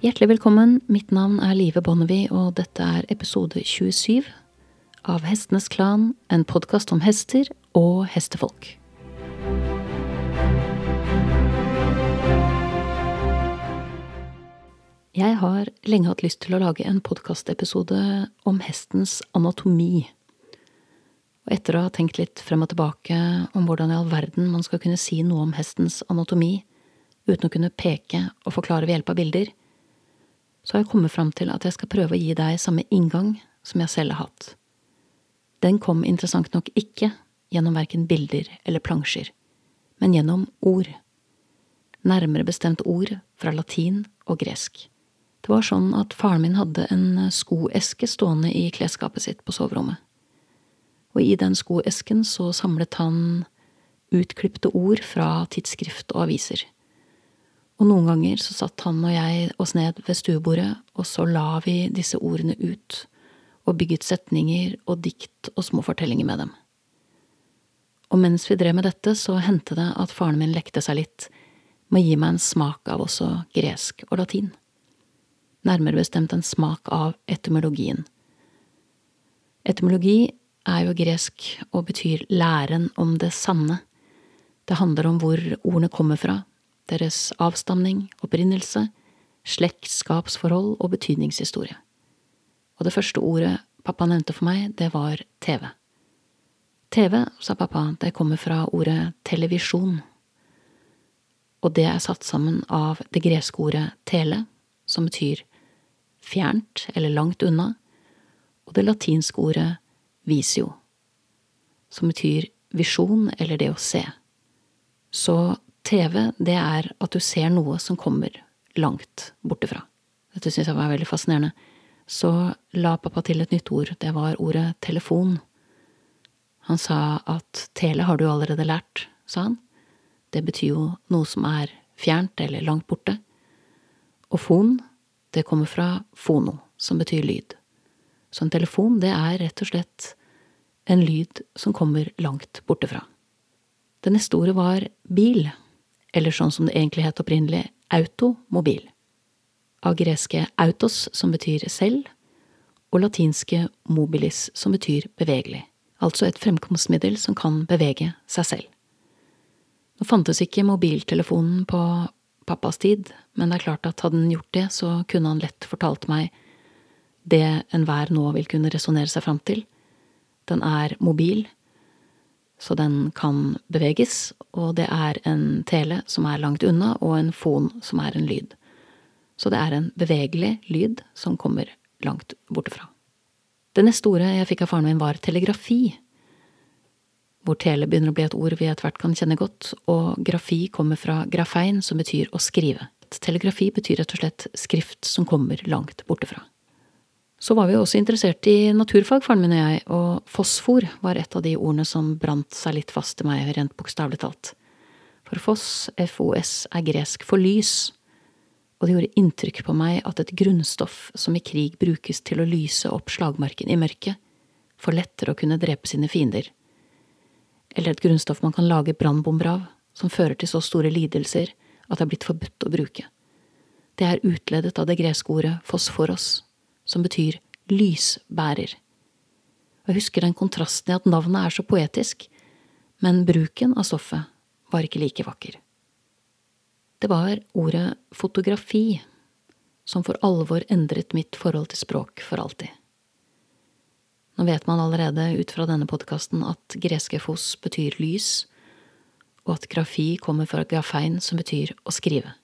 Hjertelig velkommen, mitt navn er Live Bonnevie, og dette er episode 27 av Hestenes Klan, en podkast om hester og hestefolk. Jeg har lenge hatt lyst til å lage en podkastepisode om hestens anatomi. Og etter å ha tenkt litt frem og tilbake om hvordan i all verden man skal kunne si noe om hestens anatomi uten å kunne peke og forklare ved hjelp av bilder, så har jeg kommet fram til at jeg skal prøve å gi deg samme inngang som jeg selv har hatt. Den kom interessant nok ikke gjennom verken bilder eller plansjer, men gjennom ord. Nærmere bestemt ord fra latin og gresk. Det var sånn at faren min hadde en skoeske stående i klesskapet sitt på soverommet. Og i den skoesken så samlet han utklipte ord fra tidsskrift og aviser. Og noen ganger så satt han og jeg oss ned ved stuebordet, og så la vi disse ordene ut, og bygget setninger og dikt og små fortellinger med dem. Og mens vi drev med dette, så hendte det at faren min lekte seg litt med å gi meg en smak av også gresk og latin. Nærmere bestemt en smak av etymologien. Etymologi er jo gresk og betyr læren om det sanne. Det handler om hvor ordene kommer fra, deres avstamning, opprinnelse, slektskapsforhold og betydningshistorie. Og det første ordet pappa nevnte for meg, det var TV. TV, sa pappa, det kommer fra ordet televisjon. Og det er satt sammen av det greske ordet tele, som betyr fjernt eller langt unna, og det latinske ordet visio, som betyr visjon eller det å se. Så TV, det er at du ser noe som kommer langt borte fra. Dette syns jeg var veldig fascinerende. Så la pappa til et nytt ord, det var ordet telefon. Han sa at tele har du allerede lært, sa han. Det betyr jo noe som er fjernt eller langt borte. Og fon, det kommer fra fono, som betyr lyd. Så en telefon, det er rett og slett en lyd som kommer langt borte fra. Det neste ordet var bil, eller sånn som det egentlig het opprinnelig, automobil. Av greske autos, som betyr selv, og latinske mobilis, som betyr bevegelig, altså et fremkomstmiddel som kan bevege seg selv. Nå fantes ikke mobiltelefonen på pappas tid, men det er klart at hadde han gjort det, så kunne han lett fortalt meg det enhver nå vil kunne resonnere seg fram til. Den er mobil, så den kan beveges, og det er en tele som er langt unna, og en fon som er en lyd. Så det er en bevegelig lyd som kommer langt bortefra. Det neste ordet jeg fikk av faren min, var telegrafi, hvor tele begynner å bli et ord vi etter hvert kan kjenne godt, og grafi kommer fra grafein, som betyr å skrive. Telegrafi betyr rett og slett skrift som kommer langt borte fra. Så var vi også interessert i naturfag, faren min og jeg, og fosfor var et av de ordene som brant seg litt fast til meg, rent bokstavelig talt. For foss, FOS, er gresk for lys, og det gjorde inntrykk på meg at et grunnstoff som i krig brukes til å lyse opp slagmarken i mørket, for lettere å kunne drepe sine fiender. Eller et grunnstoff man kan lage brannbomber av, som fører til så store lidelser at det er blitt forbudt å bruke. Det er utledet av det greske ordet fosforos, som betyr lysbærer. Jeg husker den kontrasten i at navnet er så poetisk, men bruken av stoffet var ikke like vakker. Det var ordet fotografi som for alvor endret mitt forhold til språk for alltid. Nå vet man allerede ut fra denne podkasten at greske fos betyr lys, og at grafi kommer fra grafein, som betyr å skrive.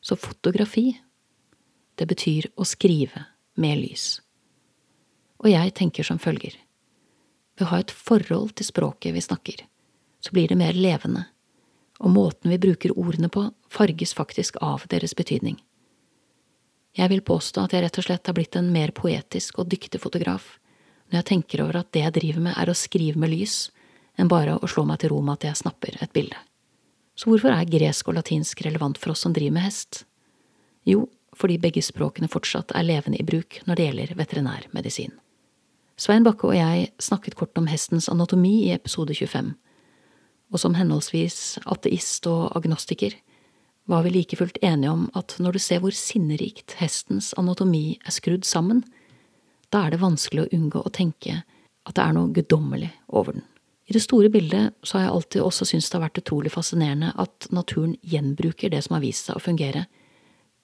Så fotografi, det betyr å skrive med lys. Og jeg tenker som følger. Ved å ha et forhold til språket vi snakker, så blir det mer levende, og måten vi bruker ordene på, farges faktisk av deres betydning. Jeg vil påstå at jeg rett og slett har blitt en mer poetisk og dyktig fotograf når jeg tenker over at det jeg driver med, er å skrive med lys, enn bare å slå meg til ro med at jeg snapper et bilde. Så hvorfor er gresk og latinsk relevant for oss som driver med hest? Jo, fordi begge språkene fortsatt er levende i bruk når det gjelder veterinærmedisin. Svein Bakke og jeg snakket kort om hestens anatomi i episode 25, og som henholdsvis ateist og agnostiker var vi like fullt enige om at når du ser hvor sinnerikt hestens anatomi er skrudd sammen, da er det vanskelig å unngå å tenke at det er noe guddommelig over den. I det store bildet så har jeg alltid også syntes det har vært utrolig fascinerende at naturen gjenbruker det som har vist seg å fungere,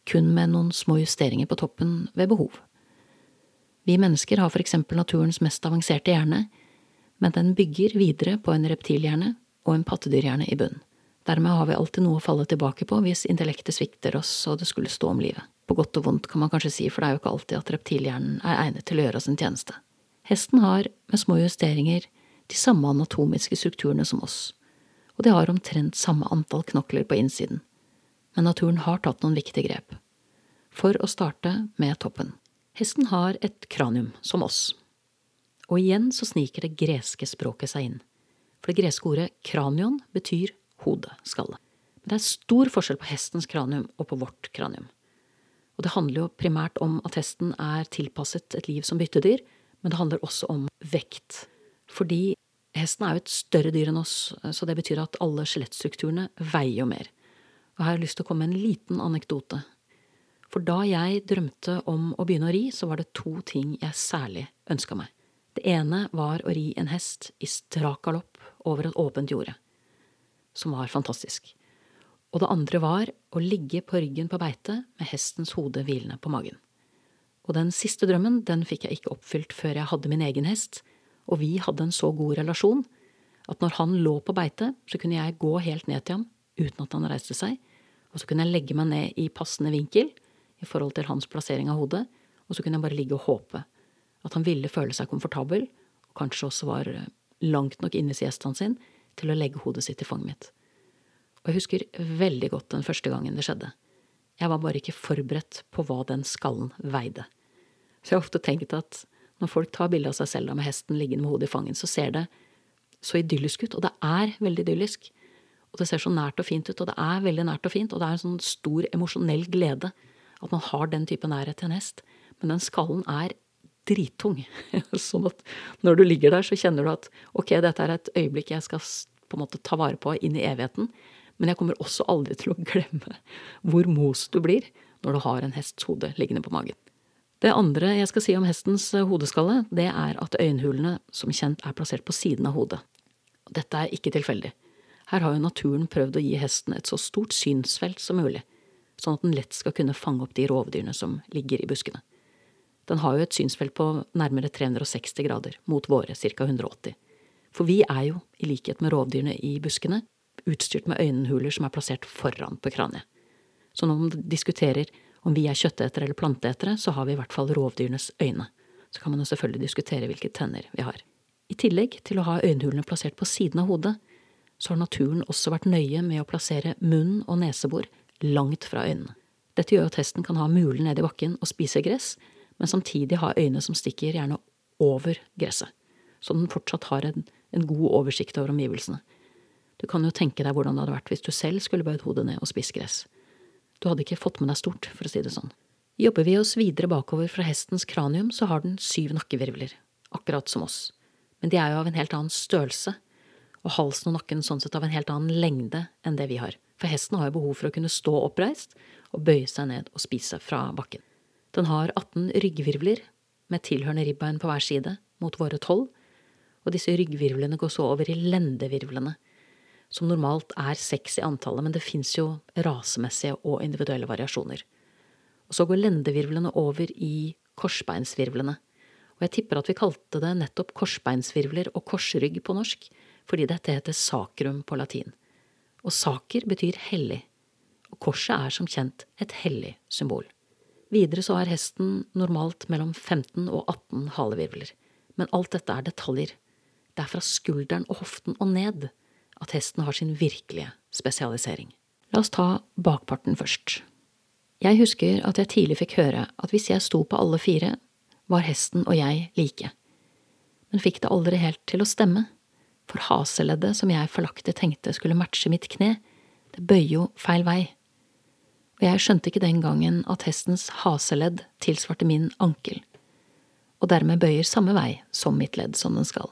kun med noen små justeringer på toppen ved behov. Vi mennesker har for eksempel naturens mest avanserte hjerne, men den bygger videre på en reptilhjerne og en pattedyrhjerne i bunnen. Dermed har vi alltid noe å falle tilbake på hvis intellektet svikter oss og det skulle stå om livet. På godt og vondt, kan man kanskje si, for det er jo ikke alltid at reptilhjernen er egnet til å gjøre oss en tjeneste. Hesten har, med små justeringer, de samme anatomiske strukturene som oss, og de har omtrent samme antall knokler på innsiden. Men naturen har tatt noen viktige grep. For å starte med toppen. Hesten har et kranium, som oss. Og igjen så sniker det greske språket seg inn. For det greske ordet kranion betyr hode, skalle. Men det er stor forskjell på hestens kranium og på vårt kranium. Og det handler jo primært om at hesten er tilpasset et liv som byttedyr, men det handler også om vekt. Fordi hesten er jo et større dyr enn oss, så det betyr at alle skjelettstrukturene veier jo mer. Og her har jeg lyst til å komme med en liten anekdote. For da jeg drømte om å begynne å ri, så var det to ting jeg særlig ønska meg. Det ene var å ri en hest i strak galopp over et åpent jorde som var fantastisk. Og det andre var å ligge på ryggen på beite med hestens hode hvilende på magen. Og den siste drømmen den fikk jeg ikke oppfylt før jeg hadde min egen hest, og vi hadde en så god relasjon at når han lå på beite, så kunne jeg gå helt ned til ham uten at han reiste seg, og så kunne jeg legge meg ned i passende vinkel i forhold til hans plassering av hodet, og så kunne jeg bare ligge og håpe at han ville føle seg komfortabel, og kanskje også var langt nok inne i siestaen sin til å legge hodet sitt i fanget mitt. Og jeg husker veldig godt den første gangen det skjedde. Jeg var bare ikke forberedt på hva den skallen veide. Så jeg har ofte tenkt at når folk tar bilde av seg selv da med hesten liggende med hodet i fanget, så ser det så idyllisk ut. Og det er veldig idyllisk. Og det ser så nært og fint ut, og det er veldig nært og fint, og det er en sånn stor emosjonell glede at man har den type nærhet til en hest. Men den skallen er drittung. sånn at når du ligger der, så kjenner du at ok, dette er et øyeblikk jeg skal på en måte ta vare på inn i evigheten. Men jeg kommer også aldri til å glemme hvor mos du blir når du har en hests hode liggende på magen. Det andre jeg skal si om hestens eh, hodeskalle, det er at øyenhulene som kjent er plassert på siden av hodet. Dette er ikke tilfeldig. Her har jo naturen prøvd å gi hesten et så stort synsfelt som mulig, sånn at den lett skal kunne fange opp de rovdyrene som ligger i buskene. Den har jo et synsfelt på nærmere 360 grader, mot våre ca. 180. For vi er jo, i likhet med rovdyrene i buskene, utstyrt med øyenhuler som er plassert foran på kraniet. Så når man diskuterer om vi er kjøttetere eller planteetere, så har vi i hvert fall rovdyrenes øyne. Så kan man jo selvfølgelig diskutere hvilke tenner vi har. I tillegg til å ha øyenhulene plassert på siden av hodet, så har naturen også vært nøye med å plassere munn og nesebor langt fra øynene. Dette gjør at hesten kan ha mulen ned i bakken og spise gress, men samtidig ha øyne som stikker gjerne over gresset, så den fortsatt har en, en god oversikt over omgivelsene. Du kan jo tenke deg hvordan det hadde vært hvis du selv skulle bøyd hodet ned og spist gress. Du hadde ikke fått med deg stort, for å si det sånn. Jobber vi oss videre bakover fra hestens kranium, så har den syv nakkevirvler, akkurat som oss, men de er jo av en helt annen størrelse, og halsen og nakken sånn sett av en helt annen lengde enn det vi har, for hesten har jo behov for å kunne stå oppreist og bøye seg ned og spise fra bakken. Den har 18 ryggvirvler med tilhørende ribbein på hver side, mot våre tolv, og disse ryggvirvlene går så over i lendevirvlene, som normalt er seks i antallet, men det fins jo rasemessige og individuelle variasjoner. Og så går lendevirvlene over i korsbeinsvirvlene, og jeg tipper at vi kalte det nettopp korsbeinsvirvler og korsrygg på norsk, fordi dette heter sakrum på latin. Og saker betyr hellig, og korset er som kjent et hellig symbol. Videre så har hesten normalt mellom 15 og 18 halevirvler. Men alt dette er detaljer. Det er fra skulderen og hoften og ned at hesten har sin virkelige spesialisering. La oss ta bakparten først. Jeg husker at jeg tidlig fikk høre at hvis jeg sto på alle fire, var hesten og jeg like. Men fikk det aldri helt til å stemme, for haseleddet som jeg forlakte tenkte skulle matche mitt kne, det bøyer jo feil vei og jeg skjønte ikke den gangen at hestens haseledd tilsvarte min ankel, og dermed bøyer samme vei som mitt ledd som den skal.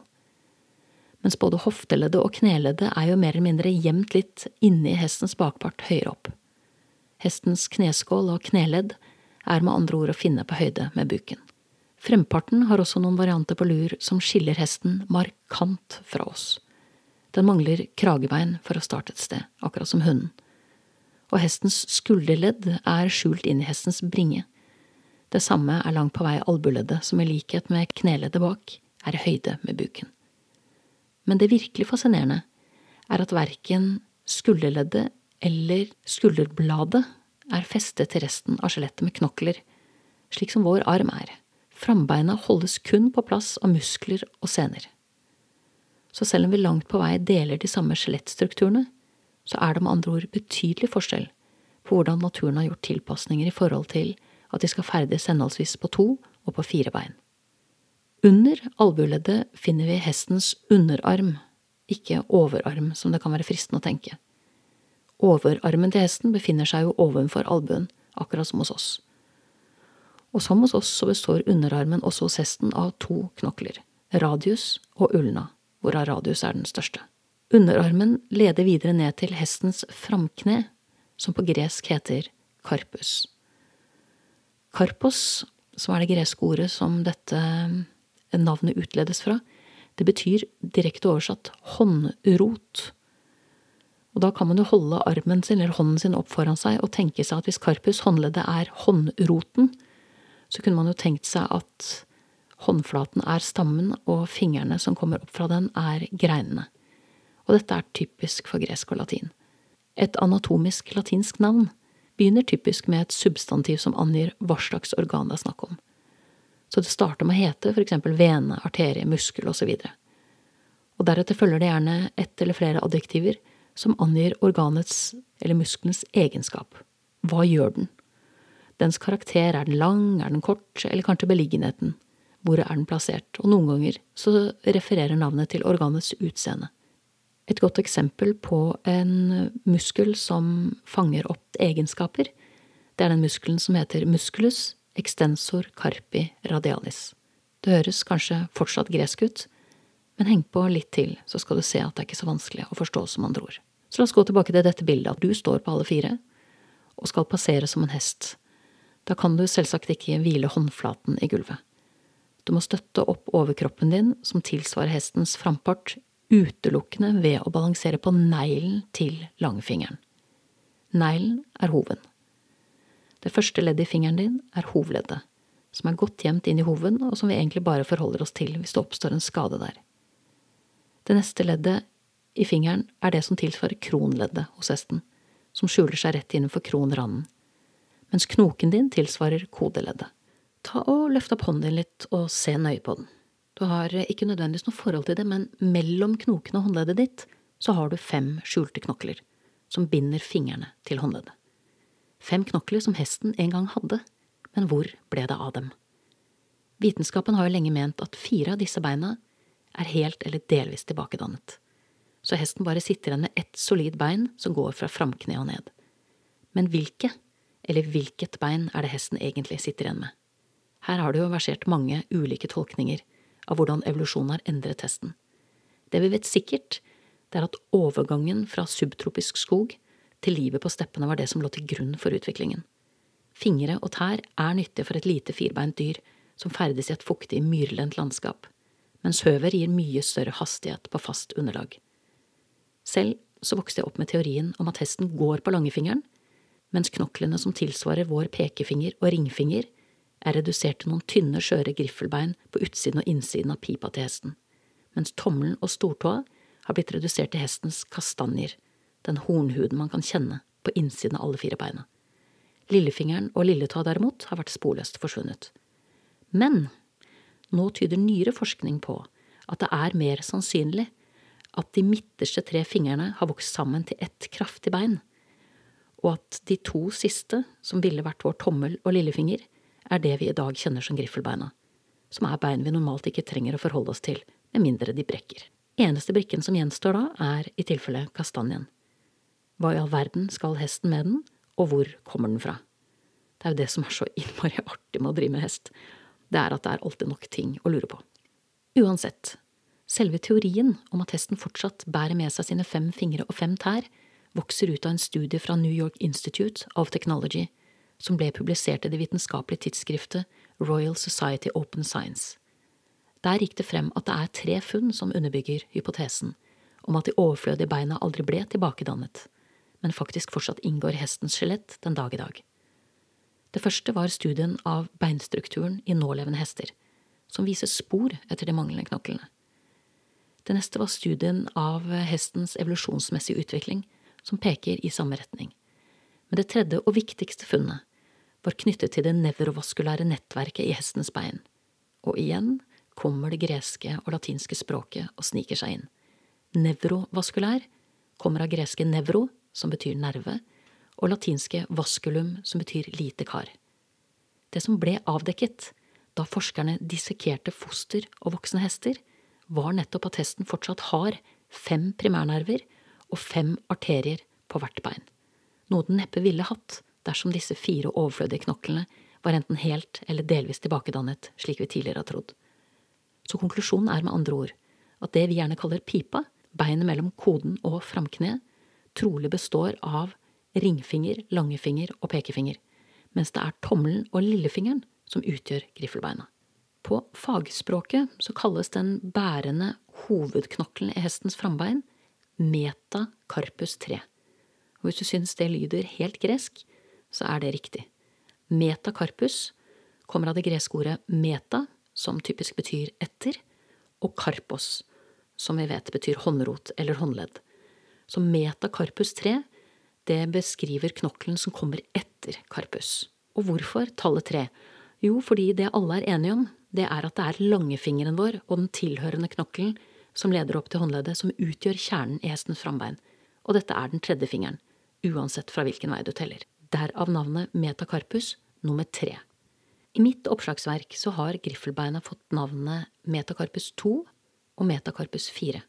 Mens både hofteleddet og kneleddet er jo mer eller mindre gjemt litt inni hestens bakpart høyere opp. Hestens kneskål og kneledd er med andre ord å finne på høyde med buken. Fremparten har også noen varianter på lur som skiller hesten markant fra oss. Den mangler kragebein for å starte et sted, akkurat som hunden. Og hestens skulderledd er skjult inn i hestens bringe. Det samme er langt på vei albueleddet, som i likhet med kneleddet bak, er i høyde med buken. Men det virkelig fascinerende er at verken skulderleddet eller skulderbladet er festet til resten av skjelettet med knokler, slik som vår arm er. Frambeina holdes kun på plass av muskler og sener. Så selv om vi langt på vei deler de samme skjelettstrukturene, så er det med andre ord betydelig forskjell på hvordan naturen har gjort tilpasninger i forhold til at de skal ferdes henholdsvis på to og på fire bein. Under albueleddet finner vi hestens underarm, ikke overarm, som det kan være fristende å tenke. Overarmen til hesten befinner seg jo ovenfor albuen, akkurat som hos oss. Og som hos oss så består underarmen også hos hesten av to knokler, radius og ulna, hvorav radius er den største. Underarmen leder videre ned til hestens framkne, som på gresk heter karpus. Karpos, som er det greske ordet som dette navnet utledes fra, det betyr direkte oversatt håndrot. Og da kan man jo holde armen sin eller hånden sin opp foran seg og tenke seg at hvis karpus, håndleddet, er håndroten, så kunne man jo tenkt seg at håndflaten er stammen og fingrene som kommer opp fra den, er greinene og dette er typisk for gresk og latin. Et anatomisk latinsk navn begynner typisk med et substantiv som angir hva slags organ det er snakk om. Så det starter med å hete eksempel vene, arterie, muskel osv. Og, og deretter følger det gjerne ett eller flere adjektiver som angir organets eller muskelens egenskap. Hva gjør den? Dens karakter, er den lang, er den kort, eller kanskje beliggenheten? Hvor er den plassert? Og noen ganger så refererer navnet til organets utseende. Et godt eksempel på en muskel som fanger opp egenskaper, det er den muskelen som heter musculus extensor carpi radialis. Det høres kanskje fortsatt gresk ut, men heng på litt til, så skal du se at det er ikke så vanskelig å forstå som andre ord. Så la oss gå tilbake til dette bildet, at du står på alle fire og skal passere som en hest. Da kan du selvsagt ikke hvile håndflaten i gulvet. Du må støtte opp overkroppen din, som tilsvarer hestens frampart, utelukkende ved å balansere på neglen til langfingeren. Neglen er hoven. Det første leddet i fingeren din er hovleddet, som er godt gjemt inn i hoven, og som vi egentlig bare forholder oss til hvis det oppstår en skade der. Det neste leddet i fingeren er det som tilsvarer kronleddet hos hesten, som skjuler seg rett innenfor kronranden, mens knoken din tilsvarer kodeleddet. Ta og Løft opp hånden din litt og se nøye på den. Du har ikke nødvendigvis noe forhold til det, men mellom knokene og håndleddet ditt så har du fem skjulte knokler som binder fingrene til håndleddet. Fem knokler som hesten en gang hadde, men hvor ble det av dem? Vitenskapen har jo lenge ment at fire av disse beina er helt eller delvis tilbakedannet, så hesten bare sitter igjen med ett solid bein som går fra framkne og ned. Men hvilke, eller hvilket bein er det hesten egentlig sitter igjen med? Her har det jo versert mange ulike tolkninger, av hvordan evolusjonen har endret hesten. Det vi vet sikkert, det er at overgangen fra subtropisk skog til livet på steppene var det som lå til grunn for utviklingen. Fingre og tær er nyttige for et lite firbeint dyr som ferdes i et fuktig, myrlendt landskap, mens høver gir mye større hastighet på fast underlag. Selv så vokste jeg opp med teorien om at hesten går på langfingeren, mens knoklene som tilsvarer vår pekefinger og ringfinger, er redusert til noen tynne, skjøre griffelbein på utsiden og innsiden av pipa til hesten, mens tommelen og stortåa har blitt redusert til hestens kastanjer, den hornhuden man kan kjenne på innsiden av alle fire beina. Lillefingeren og lilletåa derimot har vært sporløst forsvunnet. Men nå tyder nyere forskning på at det er mer sannsynlig at de midterste tre fingrene har vokst sammen til ett kraftig bein, og at de to siste, som ville vært vår tommel og lillefinger, er det vi i dag kjenner som griffelbeina, som er bein vi normalt ikke trenger å forholde oss til, med mindre de brekker. Eneste brikken som gjenstår da, er i tilfelle kastanjen. Hva i all verden skal hesten med den, og hvor kommer den fra? Det er jo det som er så innmari artig med å drive med hest, det er at det er alltid nok ting å lure på. Uansett, selve teorien om at hesten fortsatt bærer med seg sine fem fingre og fem tær, vokser ut av en studie fra New York Institute of Technology, som ble publisert i det vitenskapelige tidsskriftet Royal Society Open Science. Der gikk det frem at det er tre funn som underbygger hypotesen om at de overflødige beina aldri ble tilbakedannet, men faktisk fortsatt inngår hestens skjelett den dag i dag. Det første var studien av beinstrukturen i nålevende hester, som viser spor etter de manglende knoklene. Det neste var studien av hestens evolusjonsmessige utvikling, som peker i samme retning. Men det tredje og viktigste funnet var knyttet til det nevrovaskulære nettverket i hestens bein. Og igjen kommer det greske og latinske språket og sniker seg inn. Nevrovaskulær kommer av greske nevro, som betyr nerve, og latinske vasculum, som betyr lite kar. Det som ble avdekket da forskerne dissekerte foster og voksne hester, var nettopp at hesten fortsatt har fem primærnerver og fem arterier på hvert bein, noe den neppe ville hatt dersom disse fire overflødige knoklene var enten helt eller delvis tilbakedannet, slik vi tidligere har trodd. Så konklusjonen er med andre ord at det vi gjerne kaller pipa, beinet mellom koden og framkneet, trolig består av ringfinger, langefinger og pekefinger, mens det er tommelen og lillefingeren som utgjør griffelbeina. På fagspråket så kalles den bærende hovedknokkelen i hestens frambein metacarpus 3. Og hvis du syns det lyder helt gresk, så er det riktig. Meta carpus kommer av det greske ordet meta, som typisk betyr etter, og karpos, som vi vet betyr håndrot eller håndledd. Så meta carpus 3 det beskriver knokkelen som kommer etter karpus. Og hvorfor tallet 3? Jo, fordi det alle er enige om, det er at det er langfingeren vår og den tilhørende knokkelen som leder opp til håndleddet, som utgjør kjernen i hestens frambein. Og dette er den tredje fingeren, uansett fra hvilken vei du teller. Derav navnet metacarpus nummer tre. I mitt oppslagsverk så har griffelbeina fått navnene metacarpus 2 og metacarpus 4.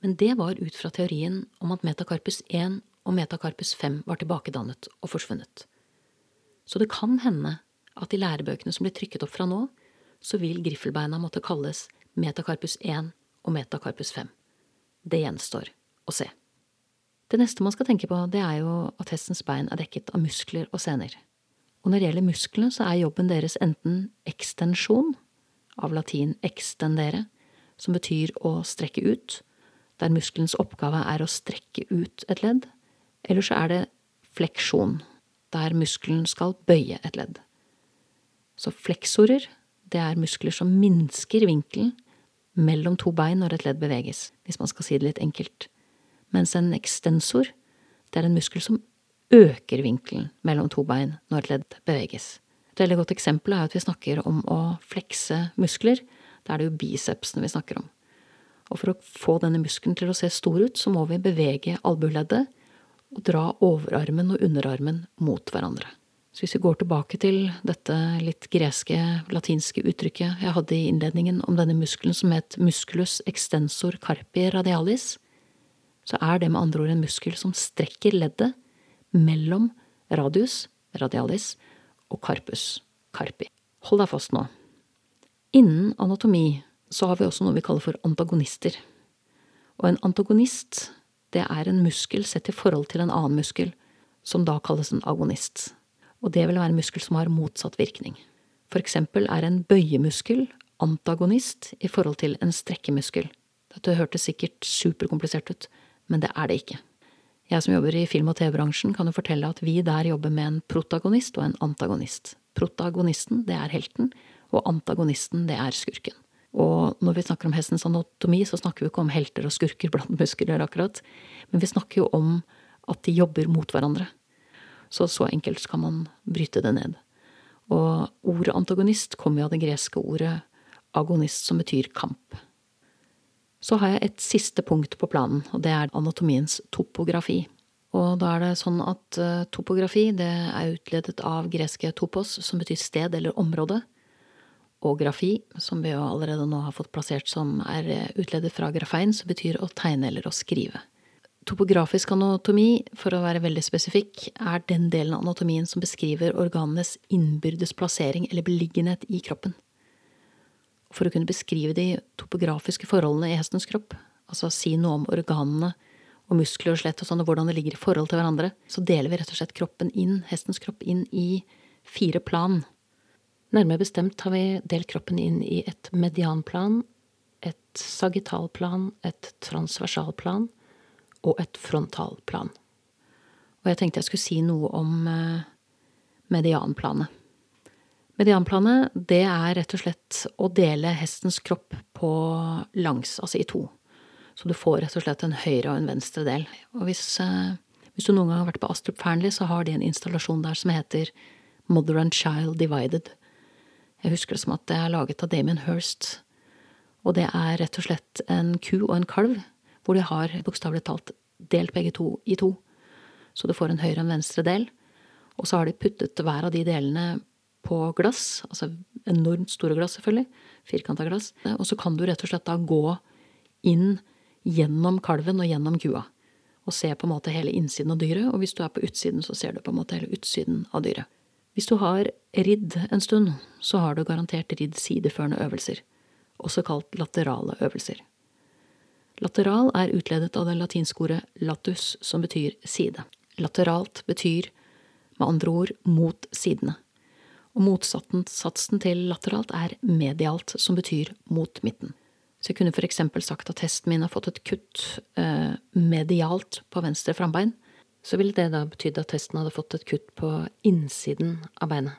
Men det var ut fra teorien om at metacarpus 1 og metacarpus 5 var tilbakedannet og forsvunnet. Så det kan hende at i lærebøkene som blir trykket opp fra nå, så vil griffelbeina måtte kalles metacarpus 1 og metacarpus 5. Det gjenstår å se. Det neste man skal tenke på, det er jo at hestens bein er dekket av muskler og sener. Og når det gjelder musklene, så er jobben deres enten ekstensjon, av latin extendere, som betyr å strekke ut, der muskelens oppgave er å strekke ut et ledd, eller så er det fleksjon, der muskelen skal bøye et ledd. Så fleksorer, det er muskler som minsker vinkelen mellom to bein når et ledd beveges, hvis man skal si det litt enkelt, mens en ekstensor, det er en muskel som øker vinkelen mellom to bein når et ledd beveges. Et veldig godt eksempel er at vi snakker om å flekse muskler. Da er det jo bicepsene vi snakker om. Og for å få denne muskelen til å se stor ut, så må vi bevege albueleddet og dra overarmen og underarmen mot hverandre. Så hvis vi går tilbake til dette litt greske, latinske uttrykket jeg hadde i innledningen om denne muskelen som het musculus extensor carpi radialis, så er det med andre ord en muskel som strekker leddet mellom radius, radialis, og carpus, carpi. Hold deg fast nå. Innen anatomi så har vi også noe vi kaller for antagonister. Og en antagonist, det er en muskel sett i forhold til en annen muskel, som da kalles en agonist og det vil være en muskel som har motsatt virkning. For eksempel er en bøyemuskel antagonist i forhold til en strekkemuskel. Dette hørtes sikkert superkomplisert ut, men det er det ikke. Jeg som jobber i film- og TV-bransjen, kan jo fortelle at vi der jobber med en protagonist og en antagonist. Protagonisten, det er helten, og antagonisten, det er skurken. Og når vi snakker om hestens anatomi, så snakker vi ikke om helter og skurker blant muskler, akkurat, men vi snakker jo om at de jobber mot hverandre. Så så enkelt kan man bryte det ned. Og ordet antagonist kommer jo av det greske ordet agonist, som betyr kamp. Så har jeg et siste punkt på planen, og det er anatomiens topografi. Og da er det sånn at uh, topografi det er utledet av greske topos, som betyr sted eller område, og grafi, som vi jo allerede nå har fått plassert som er eh, utledet fra grafein, som betyr å tegne eller å skrive. Topografisk anatomi, for å være veldig spesifikk, er den delen av anatomien som beskriver organenes innbyrdes plassering eller beliggenhet i kroppen. For å kunne beskrive de topografiske forholdene i hestens kropp, altså si noe om organene og muskler og slett og sånn, og hvordan det ligger i forhold til hverandre, så deler vi rett og slett kroppen inn, hestens kropp inn i fire plan. Nærmere bestemt har vi delt kroppen inn i et medianplan, et sagittalplan, et transversalplan og et frontalplan. Og jeg tenkte jeg skulle si noe om eh, medianplanet. Medianplanet, det er rett og slett å dele hestens kropp på langs, altså i to. Så du får rett og slett en høyre og en venstre del. Og hvis, eh, hvis du noen gang har vært på Astrup Fearnley, så har de en installasjon der som heter Mother and Child Divided. Jeg husker det som at det er laget av Damien Hirst. Og det er rett og slett en ku og en kalv, hvor de har bokstavelig talt delt begge to i to. Så du får en høyre og en venstre del. Og så har de puttet hver av de delene på glass, altså enormt store glass, selvfølgelig, firkanta glass. Og så kan du rett og slett da gå inn gjennom kalven og gjennom kua. Og se på en måte hele innsiden av dyret, og hvis du er på utsiden, så ser du på en måte hele utsiden av dyret. Hvis du har ridd en stund, så har du garantert ridd sideførende øvelser, også kalt laterale øvelser. Lateral er utledet av det latinske ordet latus, som betyr side. Lateralt betyr med andre ord mot sidene. Og motsatsen til lateralt er medialt, som betyr mot midten. Så jeg kunne for eksempel sagt at hesten min har fått et kutt eh, medialt på venstre frambein, så ville det da betydd at hesten hadde fått et kutt på innsiden av beinet.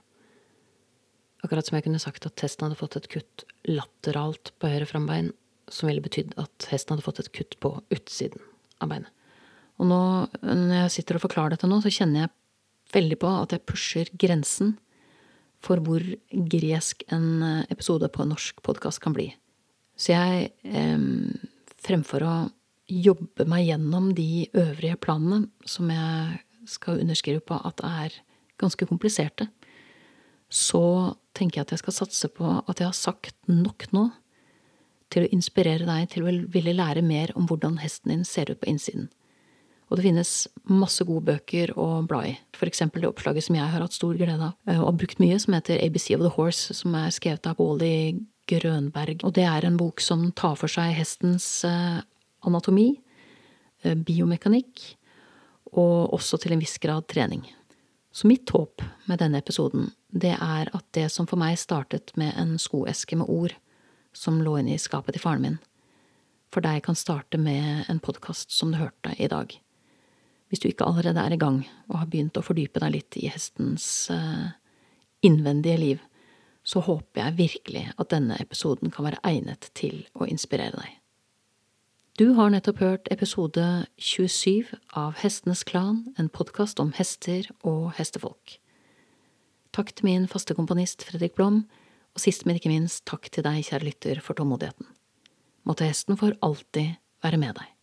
Akkurat som jeg kunne sagt at hesten hadde fått et kutt lateralt på høyre frambein, som ville betydd at hesten hadde fått et kutt på utsiden av beinet. Og nå, når jeg sitter og forklarer dette nå, så kjenner jeg veldig på at jeg pusher grensen for hvor gresk en episode på en norsk podkast kan bli. Så jeg, eh, fremfor å jobbe meg gjennom de øvrige planene, som jeg skal underskrive på at er ganske kompliserte, så tenker jeg at jeg skal satse på at jeg har sagt nok nå til å inspirere deg til å ville lære mer om hvordan hesten din ser ut på innsiden. Og det finnes masse gode bøker å bla i. For eksempel det oppslaget som jeg har hatt stor glede av eh, og har brukt mye, som heter ABC of the Horse, som er skrevet av Wally Grønberg. Og det er en bok som tar for seg hestens eh, anatomi, eh, biomekanikk og også til en viss grad trening. Så mitt håp med denne episoden, det er at det som for meg startet med en skoeske med ord som lå inne i skapet til faren min, for deg kan starte med en podkast som du hørte i dag. Hvis du ikke allerede er i gang og har begynt å fordype deg litt i hestens uh, innvendige liv, så håper jeg virkelig at denne episoden kan være egnet til å inspirere deg. Du har nettopp hørt episode 27 av Hestenes Klan, en podkast om hester og hestefolk. Takk til min faste komponist Fredrik Blom, og sist, men ikke minst, takk til deg, kjære lytter, for tålmodigheten. Måtte hesten for alltid være med deg.